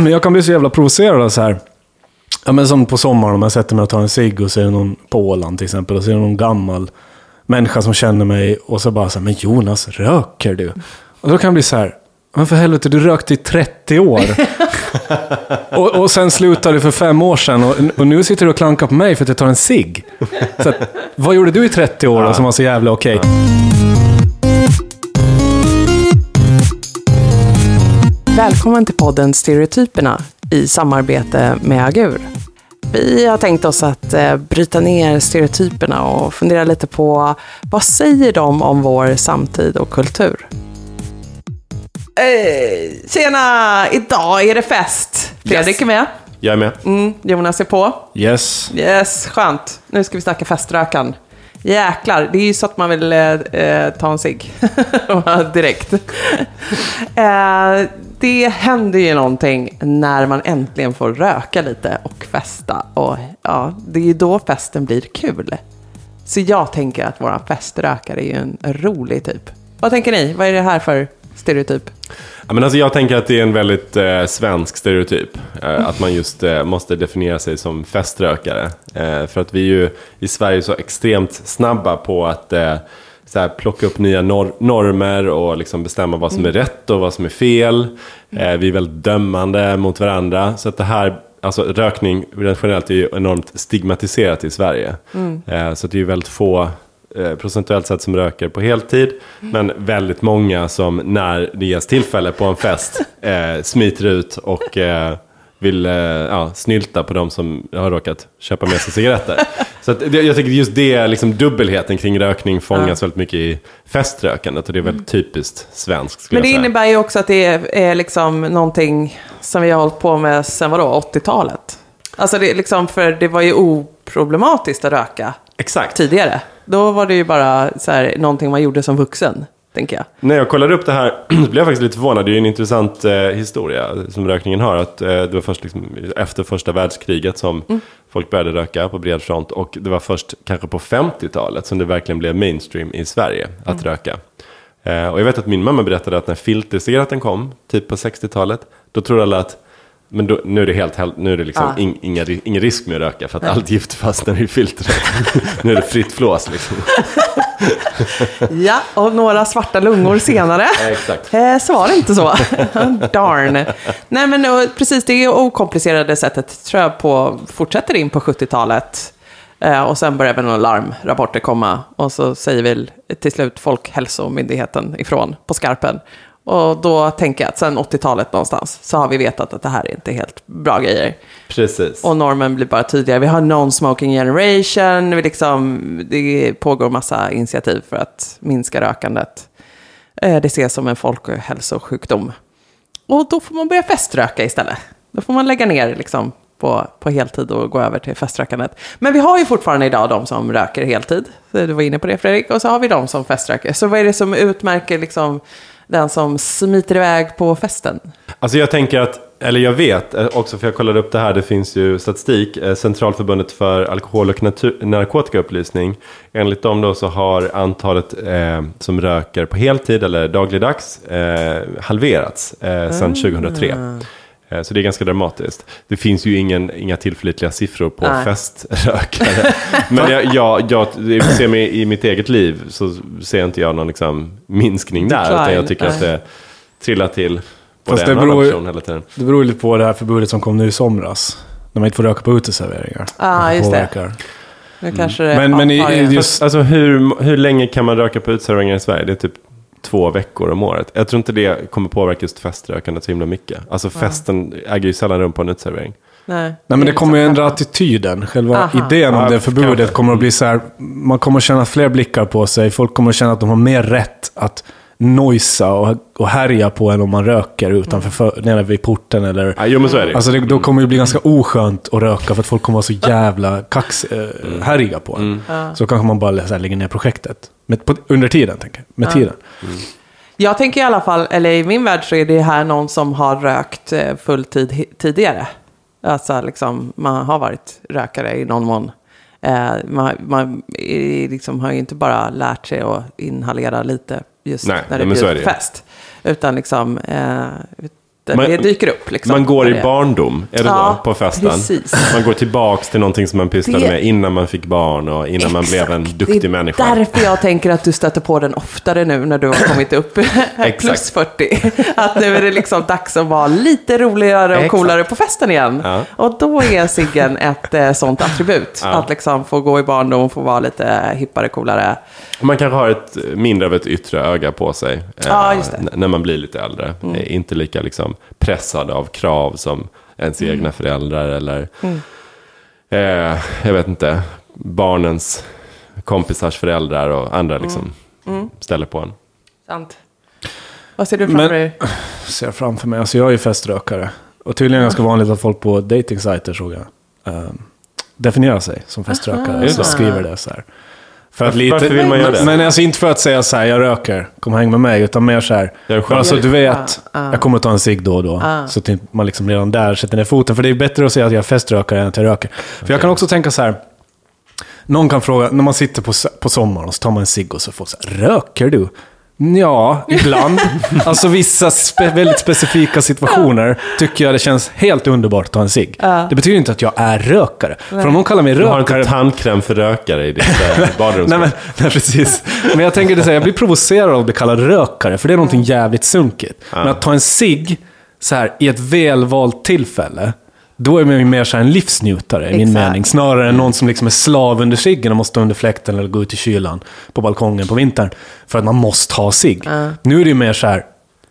men jag kan bli så jävla provocerad av så här. Ja, men som på sommaren om jag sätter mig och tar en cigg och det någon på Åland till exempel. Och det någon gammal människa som känner mig och så bara så här, men Jonas, röker du? Och då kan jag bli så här, men för helvete, du rökte i 30 år. och, och sen slutade du för fem år sedan och, och nu sitter du och klankar på mig för att jag tar en cigg. Vad gjorde du i 30 år då som var så jävla okej? Välkommen till podden Stereotyperna i samarbete med Agur. Vi har tänkt oss att eh, bryta ner stereotyperna och fundera lite på vad säger de om vår samtid och kultur? Eh, tjena! Idag är det fest! Fredrik är med. Jag är med. Mm, Jonas är på. Yes. Yes, skönt. Nu ska vi snacka feströkan. Jäklar, det är ju så att man vill eh, eh ta en cigg direkt. eh, det händer ju någonting när man äntligen får röka lite och festa. Och ja, det är ju då festen blir kul. Så jag tänker att våran feströkare är ju en rolig typ. Vad tänker ni? Vad är det här för stereotyp? Ja, men alltså jag tänker att det är en väldigt eh, svensk stereotyp. Eh, att man just eh, måste definiera sig som feströkare. Eh, för att vi är ju i Sverige så extremt snabba på att eh, så här, plocka upp nya nor normer och liksom bestämma vad som är rätt och vad som är fel. Eh, vi är väldigt dömande mot varandra. Så att det här, alltså rökning generellt är ju enormt stigmatiserat i Sverige. Mm. så det är ju väldigt få Eh, procentuellt sett som röker på heltid. Men väldigt många som när det ges tillfälle på en fest eh, smiter ut och eh, vill eh, ja, snylta på de som har råkat köpa med sig cigaretter. Så att, jag tycker just det, liksom dubbelheten kring rökning fångas ja. väldigt mycket i feströkandet. Och det är väldigt typiskt svenskt. Men det innebär ju också att det är, är liksom någonting som vi har hållit på med sedan vadå, 80-talet? Alltså det, liksom, för det var ju oproblematiskt att röka Exakt. tidigare. Då var det ju bara så här, någonting man gjorde som vuxen, tänker jag. När jag kollade upp det här blev jag faktiskt lite förvånad. Det är ju en intressant eh, historia som rökningen har. Att, eh, det var först liksom, efter första världskriget som mm. folk började röka på bred front. Och det var först kanske på 50-talet som det verkligen blev mainstream i Sverige att mm. röka. Eh, och jag vet att min mamma berättade att när filtercigaretten kom, typ på 60-talet, då trodde alla att men då, nu är det helt, nu är det liksom in, inga, ingen risk med att röka för att allt gift fastnar i filtret. nu är det fritt flås liksom. ja, och några svarta lungor senare. exakt. Eh, så var det inte så. Darn. Nej men precis, det okomplicerade sättet tror jag på, fortsätter in på 70-talet. Eh, och sen börjar väl några larmrapporter komma. Och så säger väl till slut Folkhälsomyndigheten ifrån på skarpen. Och då tänker jag att sen 80-talet någonstans så har vi vetat att det här är inte helt bra grejer. Precis. Och normen blir bara tydligare. Vi har non-smoking generation, vi liksom, det pågår massa initiativ för att minska rökandet. Eh, det ses som en folkhälsosjukdom. Och då får man börja feströka istället. Då får man lägga ner liksom på, på heltid och gå över till feströkandet. Men vi har ju fortfarande idag de som röker heltid. Du var inne på det Fredrik. Och så har vi de som feströker. Så vad är det som utmärker liksom den som smiter iväg på festen? Alltså jag tänker att, eller jag vet eh, också för jag kollade upp det här, det finns ju statistik, eh, Centralförbundet för alkohol och narkotikaupplysning. Enligt dem då så har antalet eh, som röker på heltid eller dagligdags eh, halverats eh, sedan 2003. Ah. Eh, så det är ganska dramatiskt. Det finns ju ingen, inga tillförlitliga siffror på Nej. feströkare. Men jag, jag, jag, ser mig i mitt eget liv så ser inte jag någon liksom minskning där. Decline. Utan jag tycker Nej. att det trillar till Fast det beror, hela tiden. det beror lite på det här förbudet som kom nu i somras. När man inte får röka på uteserveringar. Ja, ah, just det. Nu kanske det mm. Men, men just, alltså, hur, hur länge kan man röka på uteserveringar i Sverige? Det är typ två veckor om året. Jag tror inte det kommer påverka just feströkandet så himla mycket. Alltså festen äger ju sällan rum på en uteservering. Nej, Nej men det kommer ju ändra attityden. Själva Aha. idén om ja, det förbudet kanske. kommer att bli så här. Man kommer att känna fler blickar på sig. Folk kommer att känna att de har mer rätt att nojsa och, och härja på en om man röker utanför mm. nere vid porten. Eller, ja, jo, men så är det. Alltså det, då kommer det bli ganska oskönt att röka för att folk kommer att vara så jävla kax, äh, mm. härjiga på en. Mm. Så kanske man bara här, lägger ner projektet. Med, på, under tiden, tänker jag. Med ja. tiden. Mm. Jag tänker i alla fall, eller i min värld så är det här någon som har rökt eh, fulltid tidigare. Alltså liksom, man har varit rökare i någon mån. Eh, man, man liksom har ju inte bara lärt sig att inhalera lite just nej, när det blir fest. Utan liksom, eh, där Man- det dyker upp. Liksom, Man går i det- barndom, är det Ja, så? På festen? precis. Man går tillbaks till någonting som man pysslade Det- med innan man fick barn och innan man blev en Exakt. duktig det är människa. därför jag tänker att du stöter på den oftare nu när du har kommit upp plus 40. Att nu är det liksom dags att vara lite roligare och Exakt. coolare på festen igen. Ja. Och då är ciggen ett eh, sånt attribut. Ja. Att liksom få gå i barndom, få vara lite hippare, coolare. Man kanske har ett mindre av ett yttre öga på sig eh, Ja, just det. Mm. n- när man blir lite äldre. Eh, Inte lika liksom, pressad av krav som ens Mm. egna föräldrar eller eh, jag vet inte, barnens kompisars föräldrar och andra liksom, Mm. ställer på en. Sant. Vad ser du framför dig? Ser jag framför mig. Alltså jag är ju feströkare. Och tydligen ganska vanligt att folk på datingsajter såg jag. ehm, definierar sig som feströkare. Just Så det. skriver det så här. För Varför- varför vill man göra det? Men alltså inte för att säga så här, jag röker, kom häng med mig. Utan mer så här, Jag är själv. bara så att du vet, Ja, ja. jag kommer att ta en cigg då och då. Ja. Så att inte man liksom redan där sätter ner foten. För det är bättre att säga att jag är feströkare än att jag röker. För jag kan också tänka så här, någon kan fråga, när man sitter på, på sommaren och så tar man en cigg och så får så här, röker du? Ja, ibland. alltså vissa spe, väldigt specifika situationer tycker jag det känns helt underbart att ta en cigg. Ja. Det betyder inte att jag är rökare. För om någon kallar mig Du har rökare... inte tandkräm för rökare i ditt eh, badrumsskåp. Nej, men, nej, precis. Men jag tänker det så här, jag blir provocerad av att bli kallad rökare, för det är någonting jävligt sunkigt. Men att ta en cigg så här i ett välvalt tillfälle, då är man ju mer så här en livsnjutare i min mening. Snarare än någon som liksom är slav under ciggen och måste stå under fläkten eller gå ut i kylan på balkongen på vintern. För att man måste ha cigg. Nu är det ju mer så här,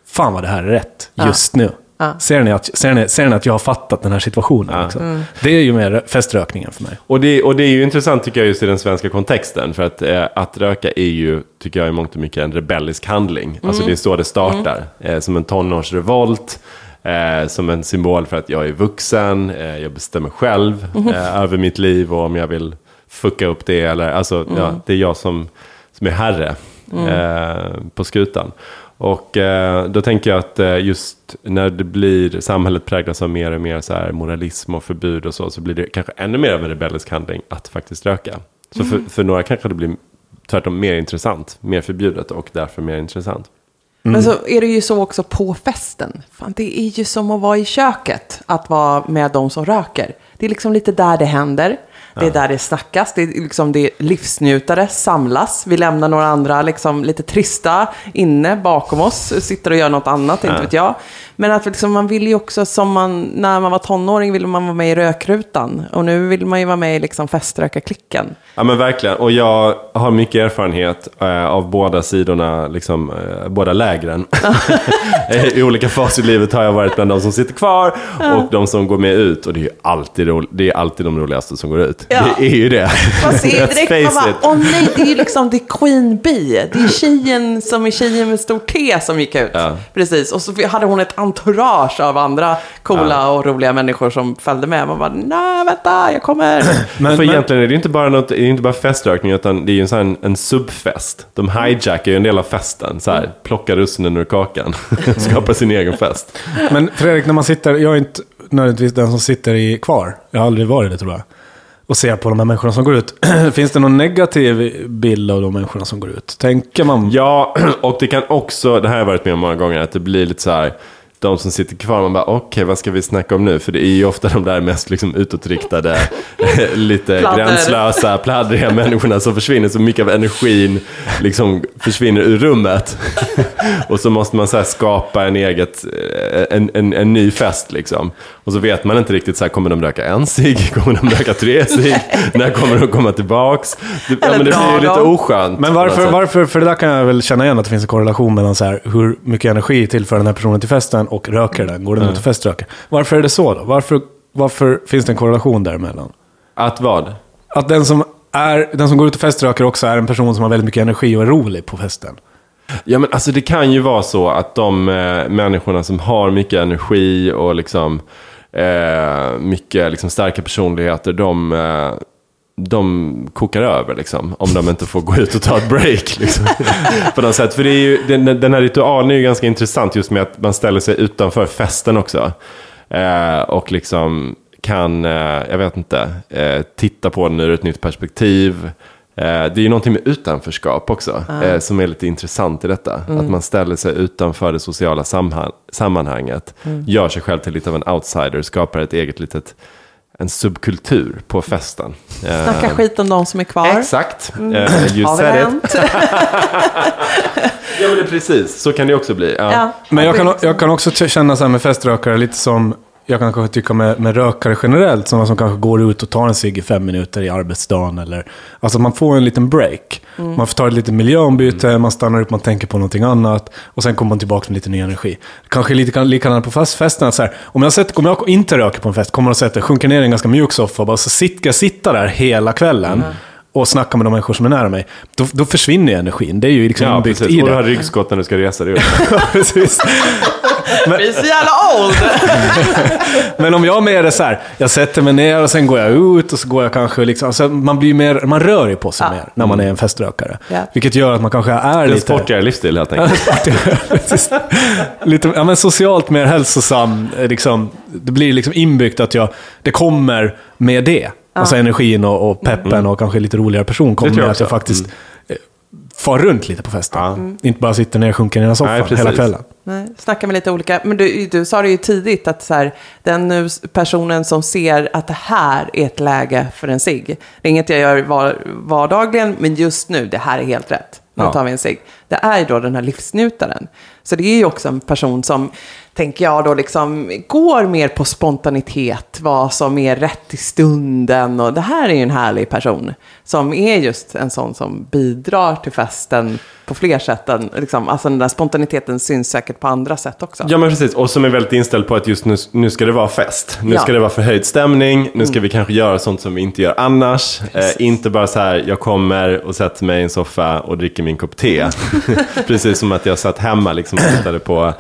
fan vad det här är rätt just nu. Ja. Ser, ni att, ser, ni, ser ni att jag har fattat den här situationen? Liksom? Det är ju mer feströkningen för mig. Och det, och det är ju intressant tycker jag just i den svenska kontexten. För att, eh, att röka är ju, tycker jag i mångt och mycket, en rebellisk handling. Alltså det är så det startar. Eh, som en tonårsrevolt. Eh, som en symbol för att jag är vuxen, eh, jag bestämmer själv eh, över mitt liv och om jag vill fucka upp det. Eller, alltså, ja, det är jag som, som är herre eh, på skutan. Och eh, då tänker jag att eh, just när det blir, samhället präglas av mer och mer så här moralism och förbud och så, så blir det kanske ännu mer av en rebellisk handling att faktiskt röka. Så för, för några kanske det blir tvärtom mer intressant, mer förbjudet och därför mer intressant. Men så är det ju så också på festen. Fan, det är ju som att vara i köket, att vara med de som röker. Det är liksom lite där det händer. Det är där det snackas, det är liksom det är livsnjutare samlas. Vi lämnar några andra liksom lite trista inne bakom oss, sitter och gör något annat, inte vet jag. Men att liksom, man vill ju också, som man, när man var tonåring ville man vara med i rökrutan. Och nu vill man ju vara med i liksom feströkarklicken. Ja men verkligen, och jag har mycket erfarenhet eh, av båda sidorna, liksom, eh, båda lägren. I olika faser i livet har jag varit bland de som sitter kvar och de som går med ut. Och det är ju alltid, ro- det är alltid de roligaste som går ut. Ja. Det är ju det. Man ser direkt, man bara, åh nej, det är ju liksom det är Queen Bee. Det är tjejen som är tjejen med stor T som gick ut. Ja. Precis, och så hade hon ett entourage av andra coola och roliga människor som följde med. Man bara, nej vänta, jag kommer. Men, För men, egentligen är det inte bara, något, det är inte bara feströkning utan det är ju en, sån här, en, en subfest. De hijackar ju en del av festen. Så här, plockar russinen ur kakan. Skapar sin egen fest. Men Fredrik, när man sitter, jag är inte nödvändigtvis den som sitter i kvar. Jag har aldrig varit det tror jag. Och ser på de här människorna som går ut. Finns det någon negativ bild av de människorna som går ut? Tänker man? Ja, och det kan också, det här har jag varit med om många gånger, att det blir lite så här, de som sitter kvar, man bara okej vad ska vi snacka om nu? För det är ju ofta de där mest liksom utåtriktade, lite Pladder. gränslösa, pladdriga människorna som försvinner. Så mycket av energin liksom försvinner ur rummet. och så måste man så här skapa en, eget, eh, en, en, en ny fest liksom. Och så vet man inte riktigt så här, kommer de röka en cigg? Kommer de röka tre cigg? När kommer de komma tillbaks? Det, ja, men det blir ju lite oskönt. Men varför, varför, för det där kan jag väl känna igen att det finns en korrelation mellan så här, hur mycket energi tillför den här personen till festen och röker den, går den ut och feströker. Varför är det så då? Varför, varför finns det en korrelation däremellan? Att vad? Att den som, är, den som går ut och feströker också är en person som har väldigt mycket energi och är rolig på festen. Ja men alltså det kan ju vara så att de eh, människorna som har mycket energi och liksom eh, mycket liksom, starka personligheter, de, eh, de kokar över liksom. Om de inte får gå ut och ta ett break. Liksom. På något sätt. För det är ju, den, den här ritualen är ju ganska intressant just med att man ställer sig utanför festen också. Eh, och liksom kan, eh, jag vet inte, eh, titta på den ur ett nytt perspektiv. Eh, det är ju någonting med utanförskap också, eh, som är lite intressant i detta. Att man ställer sig utanför det sociala sammanhanget, gör sig själv till lite av en outsider, skapar ett eget litet, en subkultur på festen. Eh, Snacka skit om de som är kvar. Exakt, eh, you Har it. hänt? Ja men det precis, så kan det också bli. Ja. Ja. Men jag Det kan, jag kan också känna så här med feströkare lite som jag kan kanske tycka med, med rökare generellt, sådana som kanske går ut och tar en cigg i fem minuter i arbetsdagen. Eller, alltså man får en liten break. Mm. Man får ta ett litet miljöombyte, man stannar upp, man tänker på någonting annat. Och sen kommer man tillbaka med lite ny energi. Kanske lite likadant på fest, festen. Så här, om, jag sätter, om jag inte röker på en fest, kommer jag att sätta, sjunker ner i en ganska mjuk soffa och bara så sitter, jag sitta där hela kvällen. Mm. Och snacka med de människor som är nära mig. Då, då försvinner ju energin. Det är ju liksom Ja, inbyggt precis. i Och du har det. ryggskott när du ska resa dig upp. precis. Vi är så jävla old! Men om jag mer är så här, jag sätter mig ner och sen går jag ut och så går jag kanske liksom, alltså man blir mer, man rör ju på sig Ja. mer när man är en feströkare. Ja. Vilket gör att man kanske är En lite... sportigare livsstil helt enkelt. Lite ja, men socialt mer hälsosam, eh, liksom, det blir liksom inbyggt att jag, det kommer med det. Alltså energin och, och peppen och kanske lite roligare person kommer Mm. jag med att jag faktiskt eh, far runt lite på festen. Ja. Inte bara sitter ner och sjunker ner i en soffa Nej, precis. hela kvällen. Nej, snacka med lite olika. Men du, du sa det ju tidigt att så här, den nu personen som ser att det här är ett läge för en cigg. Det är inget jag gör var, vardagligen, men just nu, det här är helt rätt. Nu Ja. tar vi en cigg. Det är ju då den här livsnjutaren. Så det är ju också en person som, tänker jag då, liksom går mer på spontanitet, vad som är rätt i stunden. Och det här är ju en härlig person som är just en sån som bidrar till festen på fler sätt än, liksom, alltså den där spontaniteten syns säkert på andra sätt också. Ja men precis, och som är väldigt inställd på att just nu, nu ska det vara fest. Nu Ja. ska det vara förhöjd stämning, nu ska vi kanske göra sånt som vi inte gör annars. Eh, inte bara så här, jag kommer och sätter mig i en soffa och dricker min kopp te. precis som att jag satt hemma liksom, och tittade på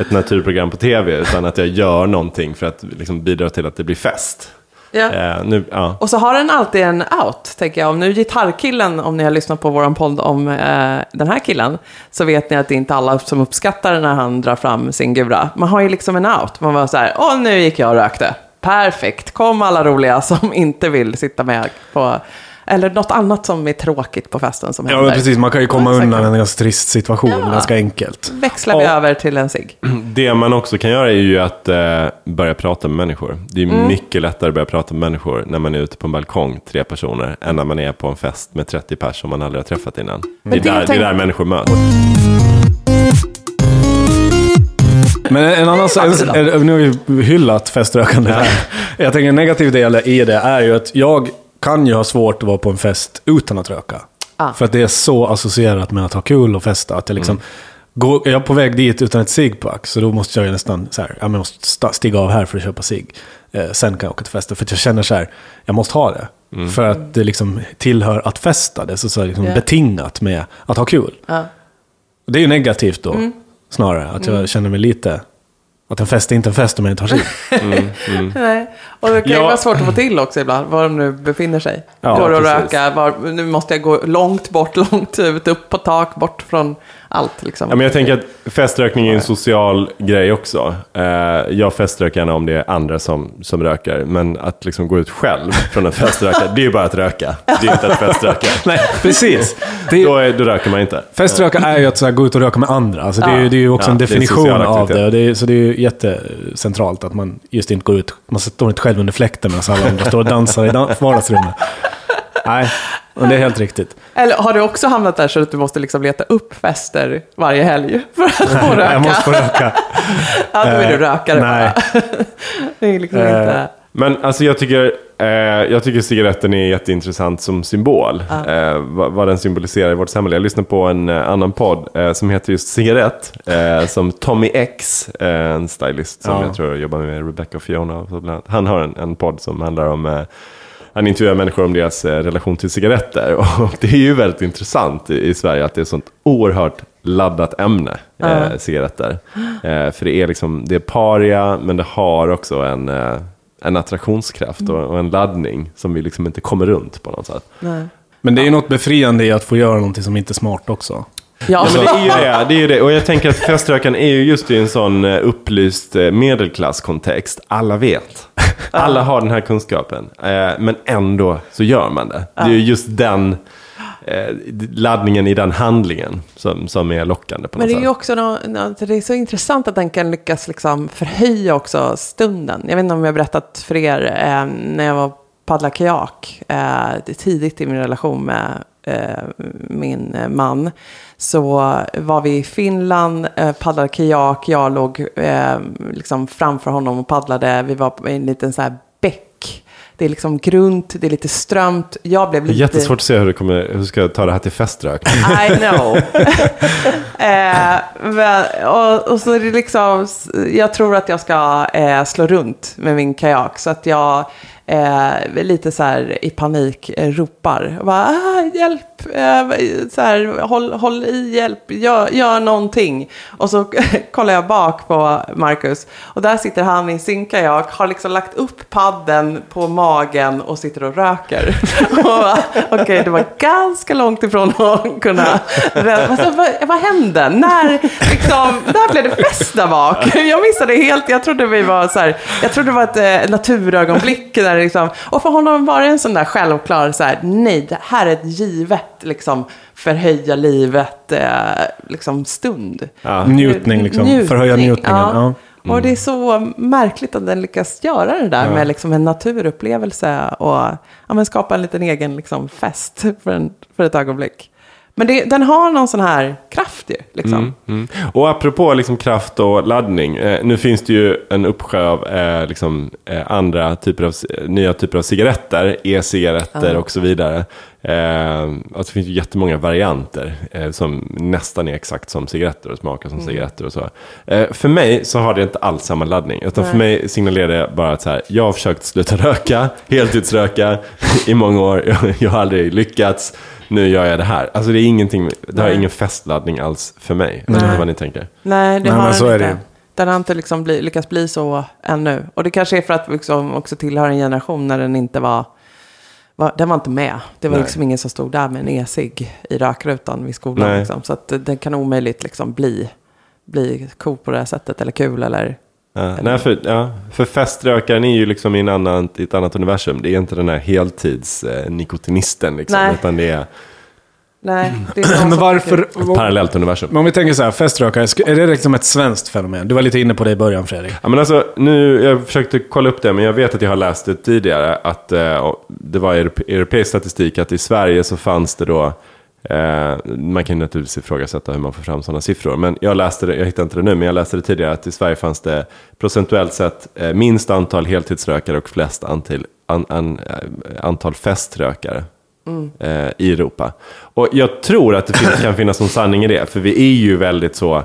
ett naturprogram på tv. Utan att jag gör någonting för att liksom, bidra till att det blir fest. Ja. Eh, nu, ja. Och så har den alltid en out, tänker jag. Om nu gitarrkillen, om ni har lyssnat på vår podd om eh, den här killen, så vet ni att det är inte alla som uppskattar när han drar fram sin gura. Man har ju liksom en out. Man var så här, åh nu gick jag och rökte. Perfekt, kom alla roliga som inte vill sitta med på, eller något annat som är tråkigt på festen som Ja, händer. men precis. Man kan ju komma Ja, undan en ganska trist situation, Ja. ganska enkelt. Växlar vi Ja. över till en cigg. Det man också kan göra är ju att eh, börja prata med människor. Det är Mm. mycket lättare att börja prata med människor när man är ute på en balkong, tre personer, än när man är på en fest med 30 personer som man aldrig har träffat innan. Det är, där, det är där människor möts. Men en annan sak, nu har vi hyllat feströkande här. Jag tänker en negativ del i det är ju att jag kan ju ha svårt att vara på en fest utan att röka. Ah. För att det är så associerat med att ha kul och festa. Att jag liksom, går, är jag på väg dit utan ett ciggpack så då måste jag ju nästan så här, jag måste stiga av här för att köpa cigg. Eh, sen kan jag åka till festen. För att jag känner så här, jag måste ha det. För att det liksom tillhör att festa. Det är så, så här, liksom Ja. betingat med att ha kul. Och Det är ju negativt då, snarare. Att jag känner mig lite... Att en fest är inte en fest om jag inte har sig. Nej. Och det kan ju Ja. vara svårt att få till också ibland, var de nu befinner sig. Ja, Går och röka, var, nu måste jag gå långt bort, långt ut, upp på tak, bort från allt liksom. Ja, men jag tänker att feströkning är en social grej också. Eh, jag feströker gärna om det är andra som, som röker. Men att liksom gå ut själv från en feströkare, det är ju bara att röka. Det är inte att feströka. Nej, precis. Det Då, är, är, då röker man inte. feströka är ju att så här, gå ut och röka med andra. Alltså, det, är, ju- det är ju också Ja, en det är definition social av det. Och det är, så det är ju jättecentralt att man just inte går ut. Man står inte själv under fläkten medan alla andra står och dansar i vardagsrummet. Nej, och det är helt riktigt. Eller har du också hamnat där så att du måste liksom leta upp fester varje helg för att få röka? Jag måste få röka. Ja, då är du Eh, rökare nej. bara. det är liksom Eh, inte... Men alltså jag tycker, eh, jag tycker cigaretten är jätteintressant som symbol. Eh, vad, vad den symboliserar i vårt samhälle. Jag lyssnade på en eh, annan podd eh, som heter just Cigarett. Som Tommy X, en stylist som Ja. jag tror jobbar med Rebecca och Fiona. Och så bland. Han har en, en podd som handlar om han intervjuar människor om deras eh, relation till cigaretter. Och det är ju väldigt intressant i, Sverige att det är ett sånt oerhört laddat ämne, eh, cigaretter. Eh, för det är liksom, det är paria, men det har också en, eh, en attraktionskraft och, och en laddning som vi liksom inte kommer runt på något sätt. Nej. Men det är ju något befriande i att få göra någonting som inte är smart också. Ja, Ja, men det är ju det. det, är ju det. Och jag tänker att feströkan är ju just i en sån eh, upplyst eh, medelklasskontext. Alla vet. Alla har den här kunskapen. Eh, Men ändå så gör man det. Det är ju just den eh, laddningen i den handlingen som, som är lockande på Men något det är ju också nå- nå- det är så intressant att den kan lyckas liksom förhöja också stunden. Jag vet inte om jag har berättat för er eh, när jag var paddla kajak eh, tidigt i min relation med min eh, man. Så var vi i Finland, eh, paddlade kajak, jag låg eh, liksom framför honom och paddlade. Vi var på en liten så här bäck. Det är liksom grunt, det är lite strömt. Jag blev Det är lite... jättesvårt att se hur du, kommer, hur ska ta det här till feströk. I know. eh, men, och, och så är det liksom, jag tror att jag ska eh, slå runt med min kajak. Så att jag eh, lite så här i panik eh, ropar. Bara, ah, hjälp, eh, så här, håll, håll i, hjälp, gör, gör någonting. Och så kollar jag bak på Marcus. Och där sitter han i sin kajak, har liksom lagt upp padden på magen och sitter och röker. Okej, okay, Okej, det var ganska långt ifrån att kunna rädda. Vad, vad hände? När, liksom, när blev det fest där bak? Jag missade helt, jag trodde vi var så här, jag trodde det var ett eh, naturögonblick. Där liksom, och för honom var det en sån där självklar, så här, nej, det här är ett givet, liksom, förhöja livet, eh, liksom, stund. Ja. Njutning liksom. Njutning, Förhöja njutningen. Ja. Och det är så märkligt att den lyckas göra det där med liksom en naturupplevelse och ja, skapa en liten egen liksom fest för, en, för ett ögonblick. Men det, den har någon sån här kraft ju. Liksom. Mm. Och apropå liksom kraft och laddning. Eh, nu finns det ju en uppsjö av eh, liksom, eh, andra typer av, nya typer av cigaretter. E-cigaretter Ja. och så vidare. Eh, alltså det finns ju jättemånga varianter eh, som nästan är exakt som cigaretter och smakar som cigaretter och så. Eh, för mig så har det inte alls samma laddning. Utan för mig signalerar det bara att så här, jag har försökt sluta röka, heltidsröka i många år. Jag, jag har aldrig lyckats. Nu gör jag det här. Alltså det är ingenting, det har ingen festladdning alls för mig. Jag vet inte vad ni tänker. Nej, det Nej, har den så är inte. Den har inte liksom bli, lyckats bli så ännu. Och det kanske är för att vi liksom också tillhör en generation när den inte var, var den var inte med. Det var Nej. liksom ingen som stod där med en e-cigg i rökrutan vid skolan. Nej. Liksom. Så att den kan omöjligt liksom bli, bli cool på det här sättet eller kul eller Ja, nej, för, ja, för feströkaren är ju liksom i, en annan, i ett annat universum. Det är inte den här heltids-nikotinisten liksom, Nej. utan det är Nej, det är Men varför... ett parallellt universum. Men om vi tänker så här, feströkare, är det liksom ett svenskt fenomen? Du var lite inne på det i början Fredrik. Ja, men alltså, nu, jag försökte kolla upp det, men jag vet att jag har läst det tidigare. Att eh, det var europe, europeisk statistik att i Sverige så fanns det då, eh, man kan naturligtvis ifrågasätta hur man får fram sådana siffror. Men jag läste det, jag hittade inte det nu, men jag läste det tidigare att i Sverige fanns det procentuellt sett eh, minst antal heltidsrökare och flest antal, an, an, eh, antal feströkare. eh, i Europa. Och jag tror att det fin- kan finnas någon sanning i det, för vi är ju väldigt så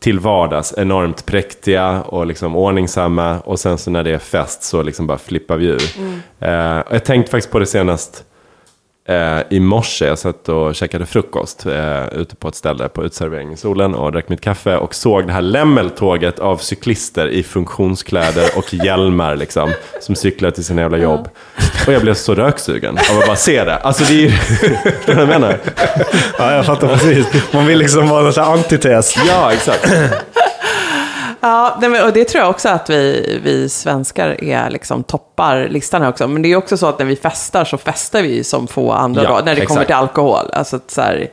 till vardags enormt präktiga och liksom ordningsamma och sen så när det är fest så liksom bara flippar vi ur. Eh, och jag tänkte faktiskt på det senast eh, i morse. Jag satt och käkade frukost eh, ute på ett ställe på utservering i solen och drack mitt kaffe och såg det här lämmeltåget av cyklister i funktionskläder och hjälmar liksom, som cyklar till sina jävla jobb. Och jag blev så röksugen av att bara se det. Alltså det är ju, förstår du vad jag menar? Ja, jag fattar precis. Man vill liksom vara en antites. Ja, exakt. Ja, och det tror jag också att vi, vi svenskar är liksom toppar listan här också. Men det är också så att när vi festar så festar vi som få andra Ja, då, när det exakt. kommer till alkohol. Alltså att så här,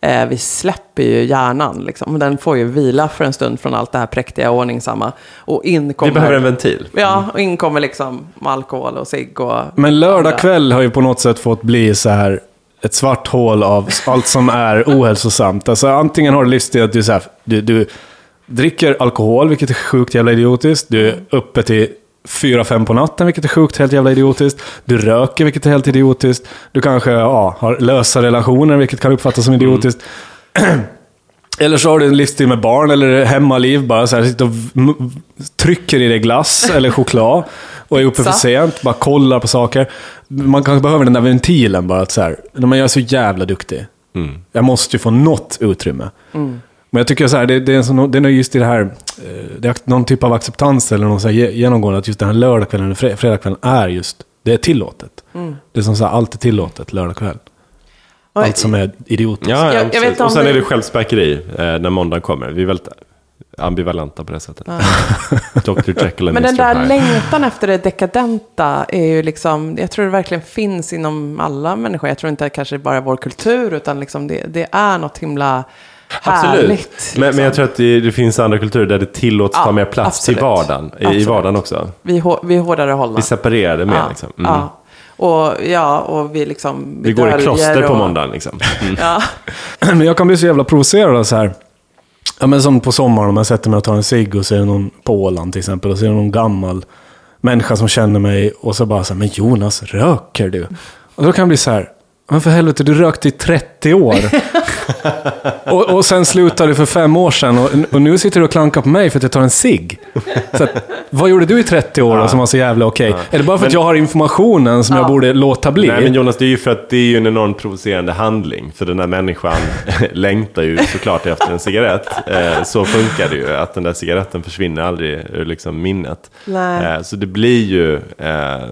eh, vi släpper ju hjärnan liksom. Den får ju vila för en stund från allt det här präktiga och ordningsamma. Och in Vi kommer, behöver en ventil. Ja, och in kommer liksom alkohol och cigg och... Men lördag kväll har ju på något sätt fått bli så här ett svart hål av allt som är ohälsosamt. Alltså antingen har du livsstil att du, så här, du, du dricker alkohol, vilket är sjukt jävla idiotiskt. Du är uppe till fyra fem på natten, vilket är sjukt helt jävla idiotiskt. Du röker, vilket är helt idiotiskt. Du kanske ja, har lösa relationer, vilket kan uppfattas som idiotiskt. Eller så har du en livsstil med barn eller hemmaliv, bara så här, sitter och trycker i dig glass eller choklad och är uppe för sent, bara kollar på saker. Man kanske behöver den där ventilen bara att så här, men jag är så jävla duktig. Jag måste ju få något utrymme. Men jag tycker så här, det, det, är en sån, det är just i det här, eh, det är någon typ av acceptans eller någon så här ge- genomgående, att just den här lördagskvällen eller fre- fredagskvällen är just, det är tillåtet. Det är som så här, allt är tillåtet lördagkväll. Allt som är idiotiskt. Ja, Jag- ja jag vet precis. inte om Och sen är det självspäkeri eh, när måndagen kommer. Vi är väldigt ambivalenta på det sättet. Dr. Jekyll och Men den där längtan efter det dekadenta är ju liksom, jag tror det verkligen finns inom alla människor. Jag tror inte kanske bara vår kultur, utan liksom det, det är något himla Absolut. härligt. Men, men jag liksom. tror att det, det finns andra kulturer där det tillåts Ja, ta mer plats absolut. till vardagen. I, I Absolut. vardagen också. vi, hå- vi är hårdare hållna. Vi separerar det mer ja, liksom. Mm. ja. Och, ja, och vi liksom... Vi går i kloster på och- måndagen liksom. Mm. Ja, Men jag kan bli så jävla provocerad av så här. Ja, men som på sommaren om jag sätter mig och tar en cigg och det någon på Åland till exempel. Och det någon gammal människa som känner mig och så bara så här, men Jonas, röker du? Och då kan jag bli så här, men för helvete, du rökte i 30 år. och, och sen slutade du för fem år sedan och, och nu sitter du och klankar på mig för att jag tar en cigg. Så att, vad gjorde du i 30 år då som var så jävla okej? Är det bara för att jag har informationen som jag borde låta bli? Nej men Jonas, det är ju för att det är ju en enormt provocerande handling. För den här människan längtar ju såklart efter en cigarett. Eh, så funkar det ju, att den där cigaretten försvinner aldrig ur liksom minnet. Nej. Eh, så det blir ju, eh,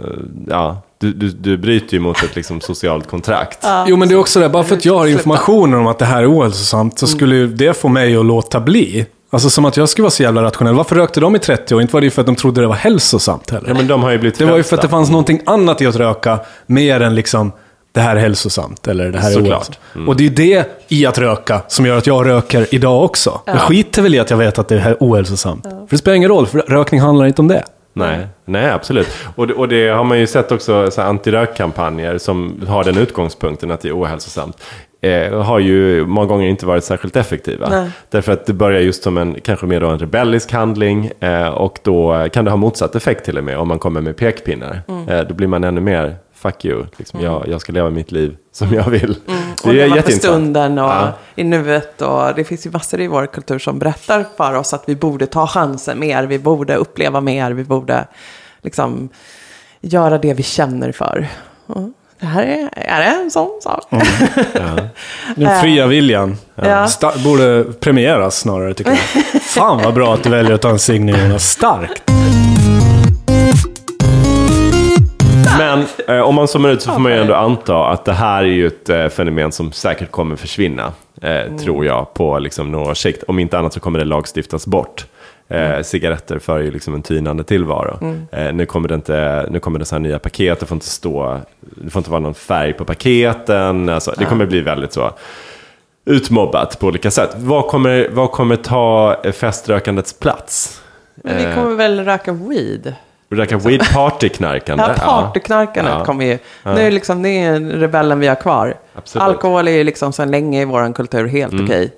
ja, du, du, du bryter ju mot ett liksom socialt kontrakt. Jo, men det är också det, bara för att jag har informationen om att det här är ohälsosamt så skulle ju det få mig att låta bli. Alltså som att jag skulle vara så jävla rationell. Varför rökte de i 30 år? Inte var det ju för att de trodde det var hälsosamt heller. Ja men de har ju blivit det var ju för att det fanns någonting annat i att röka, mer än liksom det här är hälsosamt eller det här är Såklart. ohälsosamt. Och det är ju det i att röka som gör att jag röker idag också. Jag skiter väl i att jag vet att det här är ohälsosamt. För det spelar ingen roll, för rökning handlar inte om det. Nej, nej absolut. Och det, och det har man ju sett också, så antirökkampanjer som har den utgångspunkten att det är ohälsosamt. Eh, har ju många gånger inte varit särskilt effektiva. Nej. Därför att det börjar just som en, kanske mer då en rebellisk handling. Eh, och då kan det ha motsatt effekt till och med om man kommer med pekpinnar. Mm. Eh, då blir man ännu mer, fuck you, liksom, jag, jag ska leva mitt liv som jag vill. och Det är leva för stunden och Ja. i nuet. Och det finns ju massor i vår kultur som berättar för oss att vi borde ta chansen mer, vi borde uppleva mer, vi borde liksom göra det vi känner för. Och det här är, är det en sån sak. Den fria viljan. Ja. Sta- borde premieras snarare tycker jag. Fan vad bra att du väljer att ta en nu Jonas. Starkt! Men eh, om man zoomar ut så får man ju ändå anta att det här är ju ett eh, fenomen som säkert kommer försvinna. Eh, Tror jag på liksom, några sikt. Om inte annat så kommer det lagstiftas bort. Eh, cigaretter för ju liksom en tynande tillvaro. Eh, nu kommer det inte, nu kommer det så här nya paket, det får inte stå, det får inte vara någon färg på paketen. Alltså, det kommer bli väldigt så utmobbat på olika sätt. Vad kommer, vad kommer ta eh, feströkandets plats? Men vi kommer väl röka weed? Röka weed partyknarkande? Ja, partyknarkandet Ja. kommer ju. Nu är liksom, det är rebellen vi har kvar. Absolut. Alkohol är ju liksom sedan länge i vår kultur helt Mm. okej.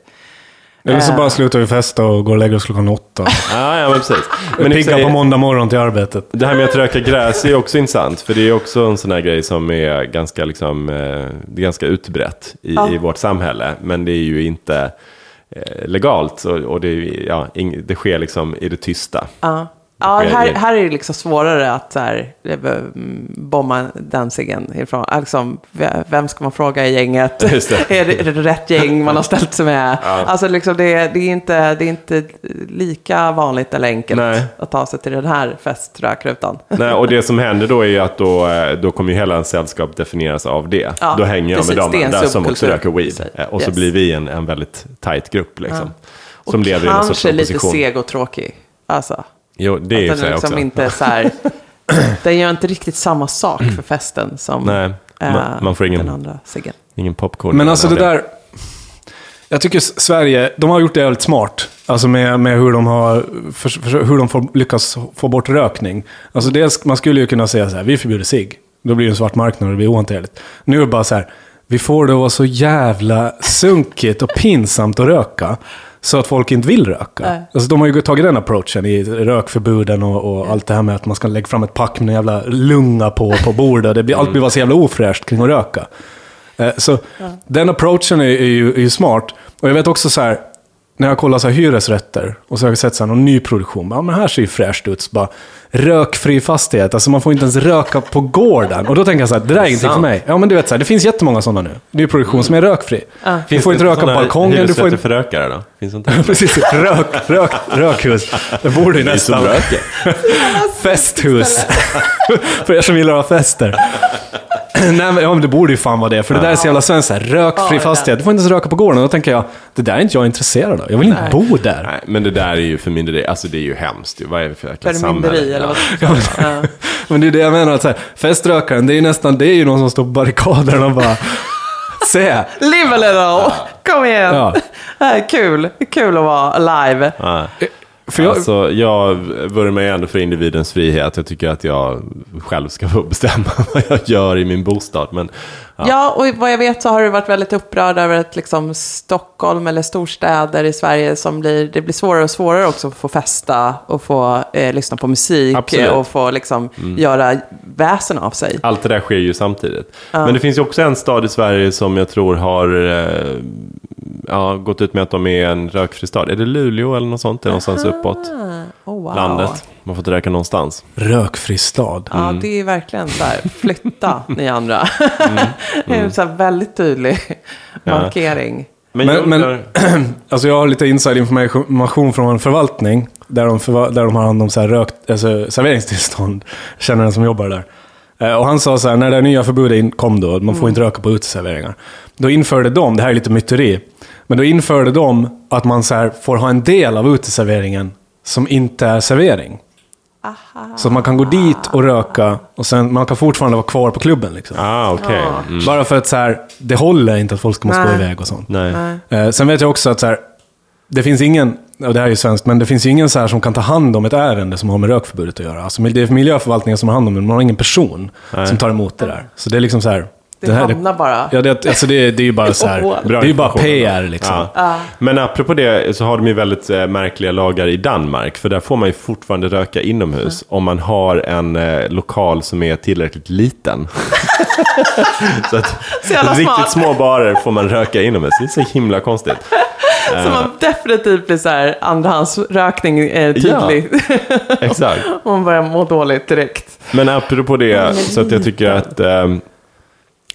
Eller så Eh. bara slutar vi festa och går och lägger oss klockan åtta. Ja, ja men precis. Men och Pigga på måndag morgon till arbetet. Det här med att röka gräs är ju också intressant. För det är också en sån här grej som är ganska, liksom, eh, det är ganska utbrett i, Ja. i vårt samhälle. Men det är ju inte eh, legalt. Och, och det, ja, ing, det sker liksom i det tysta. Ja, ja här, här är det liksom svårare att så här, mm, bomba Danzigen ifrån. Liksom, ve- vem ska man fråga i gänget? Det. är, det, är det rätt gäng man har ställt sig med? Alltså liksom det, det, är inte, det är inte lika vanligt eller enkelt Nej. att ta sig till den här feströkrutan. Nej, och det som händer då är ju att då, eh, då kommer ju hela en sällskap definieras av det. Ja, då hänger jag med är dem en där som också röker weed. Eh, Och så yes. blir vi en, en väldigt tight grupp liksom. Som och lever i någon sorts kanske lite seg och tråkig. Alltså, Jo, det är ju att den liksom också. inte så här, den gör inte riktigt samma sak för festen som Nej, eh, man- man får ingen- den andra ciggen. Ingen popcorn. Men alltså det där... Jag tycker Sverige, de har gjort det jävligt smart. Alltså med, med hur de har för, för, hur de får lyckas få bort rökning. Alltså dels, man skulle ju kunna säga så här, vi förbjuder sig. Då blir det en svart marknad och det blir ohanterligt. Nu är det bara så här, vi får det att vara så jävla sunkigt och pinsamt att röka. Så att folk inte vill röka. Nej. Alltså de har ju tagit den approachen i rökförbuden och, och allt det här med att man ska lägga fram ett pack med en jävla lunga på, på bordet. Det blir, Allt blir bara så jävla ofräscht kring att röka. Eh, Så den approachen är, är, ju, är ju smart. Och jag vet också så här, när jag kollar så här hyresrätter och så har jag sett så här någon ny produktion. Ja, men här ser ju fräscht ut. Så bara, rökfri fastighet. Alltså man får inte ens röka på gården. Och då tänker jag så här, det där är ingenting för mig. Ja men du vet så här, det finns jättemånga sådana nu. Det är produktion som är rökfri. Du får inte röka på balkongen. Du får inte... för rökare då? Finns det inte? Precis, rök, rök, rökhus. Det borde ju nästan... Festhus. För er som gillar att ha fester. Nej men, ja, men det borde ju fan vara det, för det där är så jävla svenskt. så här, Rökfri Ja, fastighet, du får inte ens röka på gården. Då tänker jag, det där är inte jag intresserad av. Jag vill inte bo där. Nej, men det där är ju förmynderi. Alltså det är ju hemskt. Vad är det för jäkla Förmynderi samhälle? eller Ja. vad ska säga? Men det är det jag menar, att så här, feströkaren, det är ju nästan, det är ju någon som står på barrikaderna och bara, se! Live a little! Kom igen! Ja. Eh, Kul! Kul att vara alive. Ja. För jag, Alltså, jag vurmar ju ändå för individens frihet. Jag tycker att jag själv ska få bestämma vad jag gör i min bostad. Men ja. Ja, och vad jag vet så har du varit väldigt upprörd över att liksom Stockholm eller storstäder i Sverige som blir, det blir svårare och svårare också att få festa och få eh, lyssna på musik Absolut. och få liksom göra väsen av sig. Allt det där sker ju samtidigt. Men det finns ju också en stad i Sverige som jag tror har eh, ja, gått ut med att de är en rökfri stad. Är det Luleå eller något sånt? Det är någonstans uppåt Oh, wow. landet. Man får inte röka någonstans. rökfri stad. Ja, det är verkligen så här, flytta ni andra. det är en så här väldigt tydlig markering. Men, Men- jag men- Alltså jag har lite inside information från en förvaltning, där de, förva- där de har hand om så här rökt, alltså serveringstillstånd. Känner en som jobbar där. Eh, Och han sa så här, när det nya förbudet kom då, man får inte röka på uteserveringar. Då införde de, det här är lite myteri, men då införde de att man så här får ha en del av uteserveringen som inte är servering. Så att man kan gå dit och röka och sen man kan fortfarande vara kvar på klubben. Liksom. Ah, okej. Mm. Bara för att så här, det håller inte att folk ska måste gå iväg och sånt. Nej. Eh, sen vet jag också att så här, det finns ingen, och det här är ju svenskt, men det finns ju ingen så här som kan ta hand om ett ärende som har med rökförbudet att göra. Alltså det är miljöförvaltningen som har hand om det, men man har ingen person Nej. som tar emot det där. Så det är liksom så här... Det här, hamnar bara. Ja, det, alltså det, det är ju bara så här, det är ju bara. PR liksom. Ja. Men apropå det så har de ju väldigt eh, märkliga lagar i Danmark. För där får man ju fortfarande röka inomhus om man har en eh, lokal som är tillräckligt liten. så att Så riktigt små barer får man röka inomhus. Det är så himla konstigt. Så man definitivt blir så här andrahandsrökning eh, tydlig. Exakt. Och man börjar må dåligt direkt. Men apropå det, så att jag tycker att eh,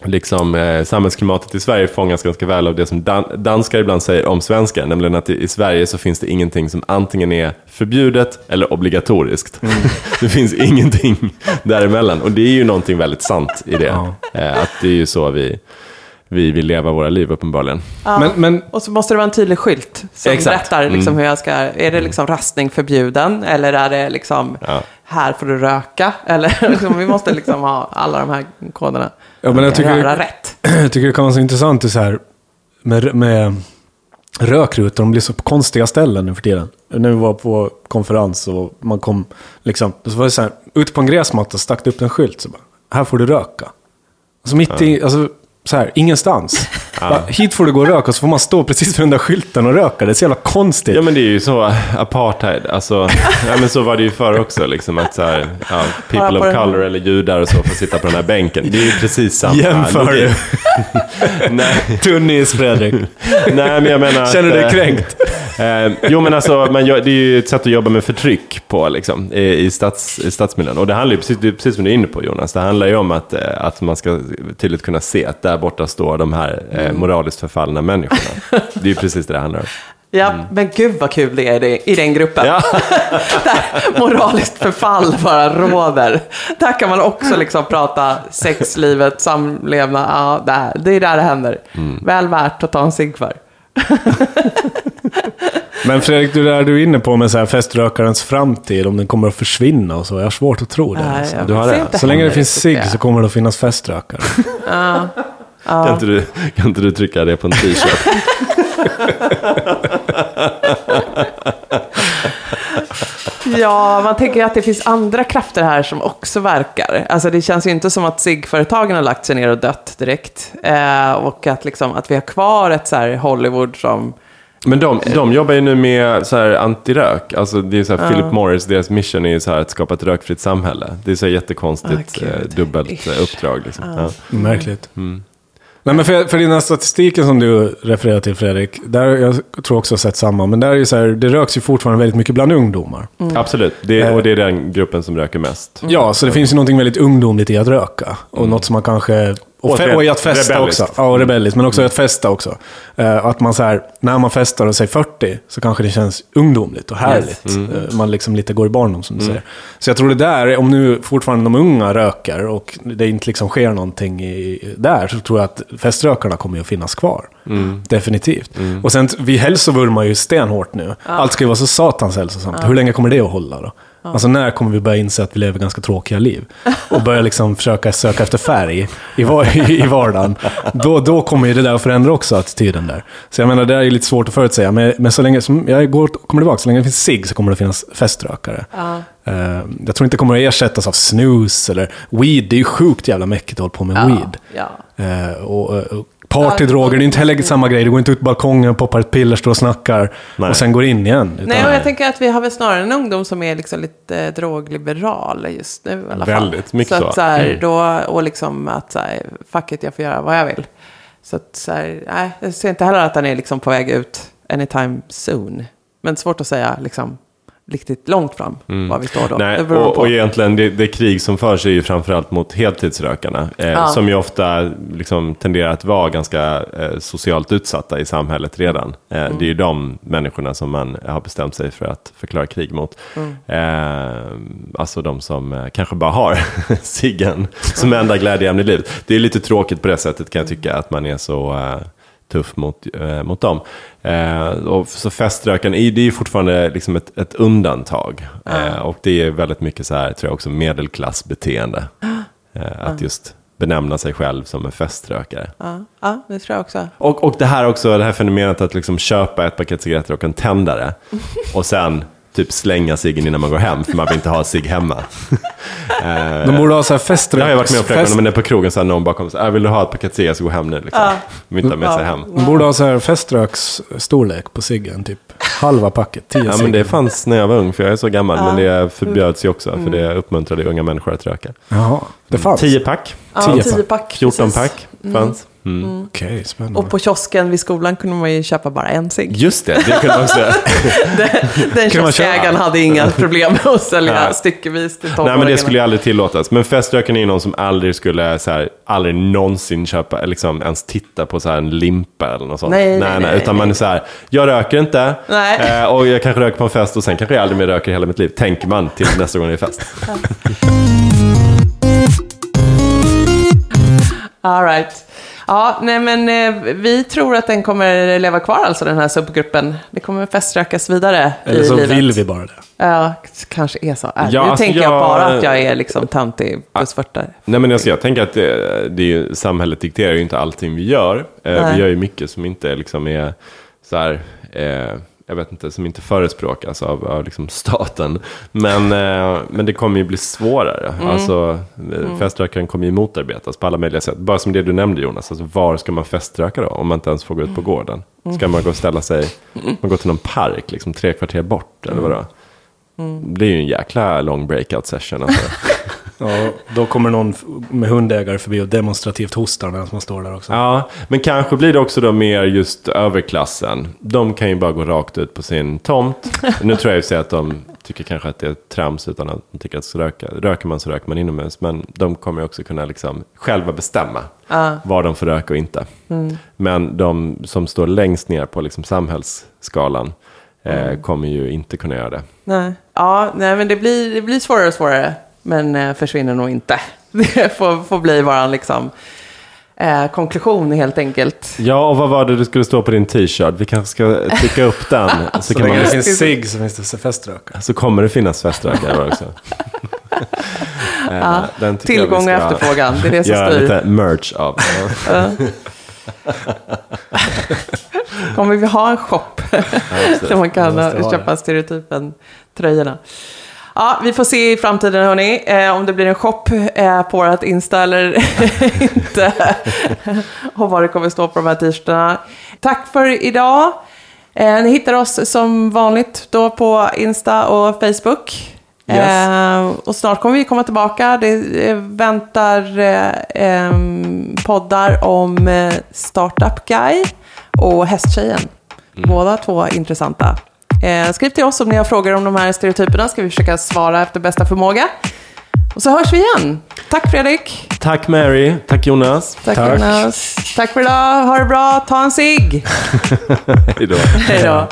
liksom, eh, samhällsklimatet i Sverige fångas ganska väl av det som dan danskar ibland säger om svenskar. Nämligen att i, i Sverige så finns det ingenting som antingen är förbjudet eller obligatoriskt. det finns ingenting däremellan. Och det är ju någonting väldigt sant i det. Ja. Eh, att det är ju så vi, vi vill leva våra liv uppenbarligen. Men, men Och så måste det vara en tydlig skylt som Exakt. berättar liksom Mm. hur jag ska... Är det liksom rastning förbjuden? Eller är det liksom Ja. här får du röka? Eller liksom, vi måste liksom ha alla de här koderna. Ja, men jag tycker- Göra rätt. jag tycker det kan vara så intressant det så här, med, med rökrutor. De blir så på konstiga ställen nu för tiden. När vi var på konferens och man kom, liksom, så var det så här, ute på en gräsmatta stack det upp en skylt. Så bara, här får du röka. Alltså mitt i, alltså, så här, ingenstans. Bara, hit får du gå och röka så får man stå precis vid den där skylten och röka. Det är så jävla konstigt. Ja men det är ju så apartheid. Alltså, ja, men så var det ju förr också. Liksom, att så här, ja, people of color eller judar och så får sitta på den här bänken. Det är ju precis samma Jämför du? Nej, Tunnis Fredrik. nej men jag menar Känner du dig eh, kränkt? Eh, jo men alltså, man gör, det är ju ett sätt att jobba med förtryck på liksom, i, i, stads, i stadsmiljön. Och det handlar ju precis, det precis som du är inne på Jonas. Det handlar ju om att, eh, att man ska tydligt kunna se att där borta står de här eh, moraliskt förfallna människorna. Det är ju precis det det handlar om. Ja, men gud vad kul det är i det- i den gruppen. Ja. Där moraliskt förfall bara råder. Där kan man också liksom prata sexlivet, samlevnad. Ja, där, det är där det händer. Väl värt att ta en cigg för. Men Fredrik, det där du är inne på med så här feströkarens framtid, om den kommer att försvinna och så. Jag har svårt att tro det. Nej, alltså. du har det. inte Så länge det finns cigg så kommer det att finnas feströkare. Kan, inte du, kan inte du trycka det på en t-shirt? Ja, man tänker ju att det finns andra krafter här som också verkar. Alltså det känns ju inte som att ciggföretagen har lagt sig ner och dött direkt. Eh, och att, liksom, att vi har kvar ett så här Hollywood som... Men de, de jobbar ju nu med så här antirök. Alltså det är så här Philip Morris, deras mission är ju så här att skapa ett rökfritt samhälle. Det är så här jättekonstigt eh, dubbelt Ish. uppdrag. Liksom. Ja. Märkligt. Nej, men för, för den här statistiken som du refererar till Fredrik, där jag tror också jag har sett samma, men där är ju så här, det röks ju fortfarande väldigt mycket bland ungdomar. Absolut, det, är- och det är den gruppen som röker mest. Ja, så det finns ju någonting väldigt ungdomligt i att röka. Och något som man kanske Och, fe- och i att festa rebelliskt. också. Ja, och rebelliskt. Men också i att festa också. Eh, att man så här, när man festar och säger 40 så kanske det känns ungdomligt och härligt. Eh, man liksom lite går i barndom som du säger. Så jag tror det där, om nu fortfarande de unga röker och det inte liksom sker någonting i, där, så tror jag att feströkarna kommer ju att finnas kvar. Definitivt. Och sen, vi hälsovurmar ju stenhårt nu. Allt ska ju vara så satans hälsosamt. Hur länge kommer det att hålla då? Alltså när kommer vi börja inse att vi lever ganska tråkiga liv? Och börja liksom försöka söka efter färg i, var- i vardagen. Då, då kommer ju det där att förändra också attityden där. Så jag menar, det är ju lite svårt att förutsäga. Men, men så länge, som jag går, kommer tillbaka, så länge det finns cigg så kommer det finnas feströkare. Eh, jag tror inte det kommer att ersättas av snus eller weed. Det är ju sjukt jävla mäckigt att hålla på med weed. Ja. Eh, och, och partydroger, det är inte heller samma grej. Du går inte ut på balkongen, poppar ett piller, står och snackar Nej. och sen går in igen. Utan, Nej, och jag täncker att vi har väl snarare en ungdom som är liksom lite eh, drogliberal just nu i alla fall. Väldigt mycket så. så. Att, så här, Mm. då, och liksom att så här, fuck it, jag får göra vad jag vill. Så att så här, nej, jag ser inte heller att den är liksom på väg ut anytime soon. Men svårt att säga liksom riktigt långt fram var vi står då. Mm. Nej, och, och egentligen det, det krig som förs är ju framförallt mot heltidsrökarna. Eh, Ja. Som ju ofta liksom, tenderar att vara ganska eh, socialt utsatta i samhället redan. Eh, Mm. Det är ju de människorna som man har bestämt sig för att förklara krig mot. Mm. Eh, alltså de som eh, kanske bara har ciggen som enda glädjeämne i livet. Det är lite tråkigt på det sättet kan jag tycka att man är så eh, tuff mot, eh, mot dem. Eh, och så feströken, är- det är ju fortfarande liksom ett, ett undantag. Eh, och det är väldigt mycket så här, tror jag också, medelklassbeteende. Eh, att just benämna sig själv som en feströkare. ja, ja, det tror jag också. Och, och det här också, det här fenomenet att liksom köpa ett paket cigaretter och en tändare. Och sen typ slänga ciggen innan man går hem, för man vill inte ha cigg hemma. De borde ha så här feströks... Det har jag varit med om flera gånger, men det är på krogen så här någon bakom sig, äh, vill du ha ett paket cigaretter så gå hem nu. Liksom. Ja. Vill inte ha med sig hem. De borde ha så här feströksstorlek på ciggen, typ halva packet, tio Ja, cigg. men det fanns när jag var ung, för jag är så gammal. Men det förbjöds ju också, för det uppmuntrade unga människor att röka. Jaha, det fanns? 10 pack, Ja, Tio tio pack. pack. 14 precis. pack fanns. Mm. Okej, spännande. Och på kiosken vid skolan kunde man ju köpa bara en cigg. Just det, det kunde man också göra. Den kioskägaren hade inga problem med att sälja Nej. styckevis till Nej, men det skulle ju aldrig tillåtas. Men feströken är ju någon som aldrig skulle, så här, aldrig någonsin köpa, liksom ens titta på så här en limpa eller något sånt. Nej, nej, nej, Utan man är så här, jag röker inte. Nej. Eh, och jag kanske röker på en fest och sen kanske jag aldrig mer röker i hela mitt liv. Tänker man till nästa gång det är fest. All right. Ja, nej men eh, vi tror att den kommer leva kvar alltså den här subgruppen. Det kommer feströkas vidare Eller i så livet. vill vi bara det. Ja, kanske är så. Äh, Ja, nu alltså tänker jag jag- bara att jag är liksom töntig plus 40. Nej men alltså, jag tänker att det, det är ju, samhället dikterar ju inte allting vi gör. Eh, Nej. vi gör ju mycket som inte liksom är så här, eh, jag vet inte, som inte förespråkas av, av liksom staten. Men, eh, men det kommer ju bli svårare. Mm. Alltså, mm. feströkaren kommer ju motarbetas på alla möjliga sätt. Bara som det du nämnde Jonas, alltså, var ska man feströka då? Om man inte ens får gå ut på gården. Ska man gå och ställa sig, man går till någon park, liksom tre kvarter bort, eller vadå? Det är ju en jäkla lång breakout session. Alltså. Ja, då kommer någon med hundägare förbi och demonstrativt hostar medan man står där också. Ja, men kanske blir det också då mer just överklassen. De kan ju bara gå rakt ut på sin tomt. Nu tror jag ju att de tycker kanske att det är trams utan att de tycker att så röka. röker man så röker man inomhus. Men de kommer ju också kunna liksom själva bestämma var de får röka och inte. Men de som står längst ner på liksom samhällsskalan eh, kommer ju inte kunna göra det. Nej. Ja, nej, men det blir, det blir svårare och svårare. Men eh, försvinner nog inte. Det får, får bli vår liksom, eh, konklusion helt enkelt. Ja, och vad var det du skulle stå på din t-shirt? Vi kanske ska trycka upp den. Så, Så kan länge man det finns cigg så finns det feströkare. Så kommer det finnas feströkare också. Eh, den vi Tillgång och efterfrågan, det är det som Göra styr. lite merch av. Kommer vi ha en shop där man kan köpa stereotypen tröjorna? Ja, vi får se i framtiden hörni, eh, om det blir en shop eh, på vårt Insta eller inte. och vad det kommer stå på de här t-shirtarna. Tack för idag. Eh, ni hittar oss som vanligt då på Insta och Facebook. Yes. Eh, och snart kommer vi komma tillbaka. Det eh, väntar eh, poddar om Startup Guy och Hästtjejen. Båda två intressanta. Eh, skriv till oss om ni har frågor om de här stereotyperna. Ska vi försöka svara efter bästa förmåga. Och så hörs vi igen. Tack Fredrik. Tack Mary, tack Jonas. Tack, Tack. Jonas. Tack för idag. Ha det bra. Ta en cigg. Hejdå. Hej då.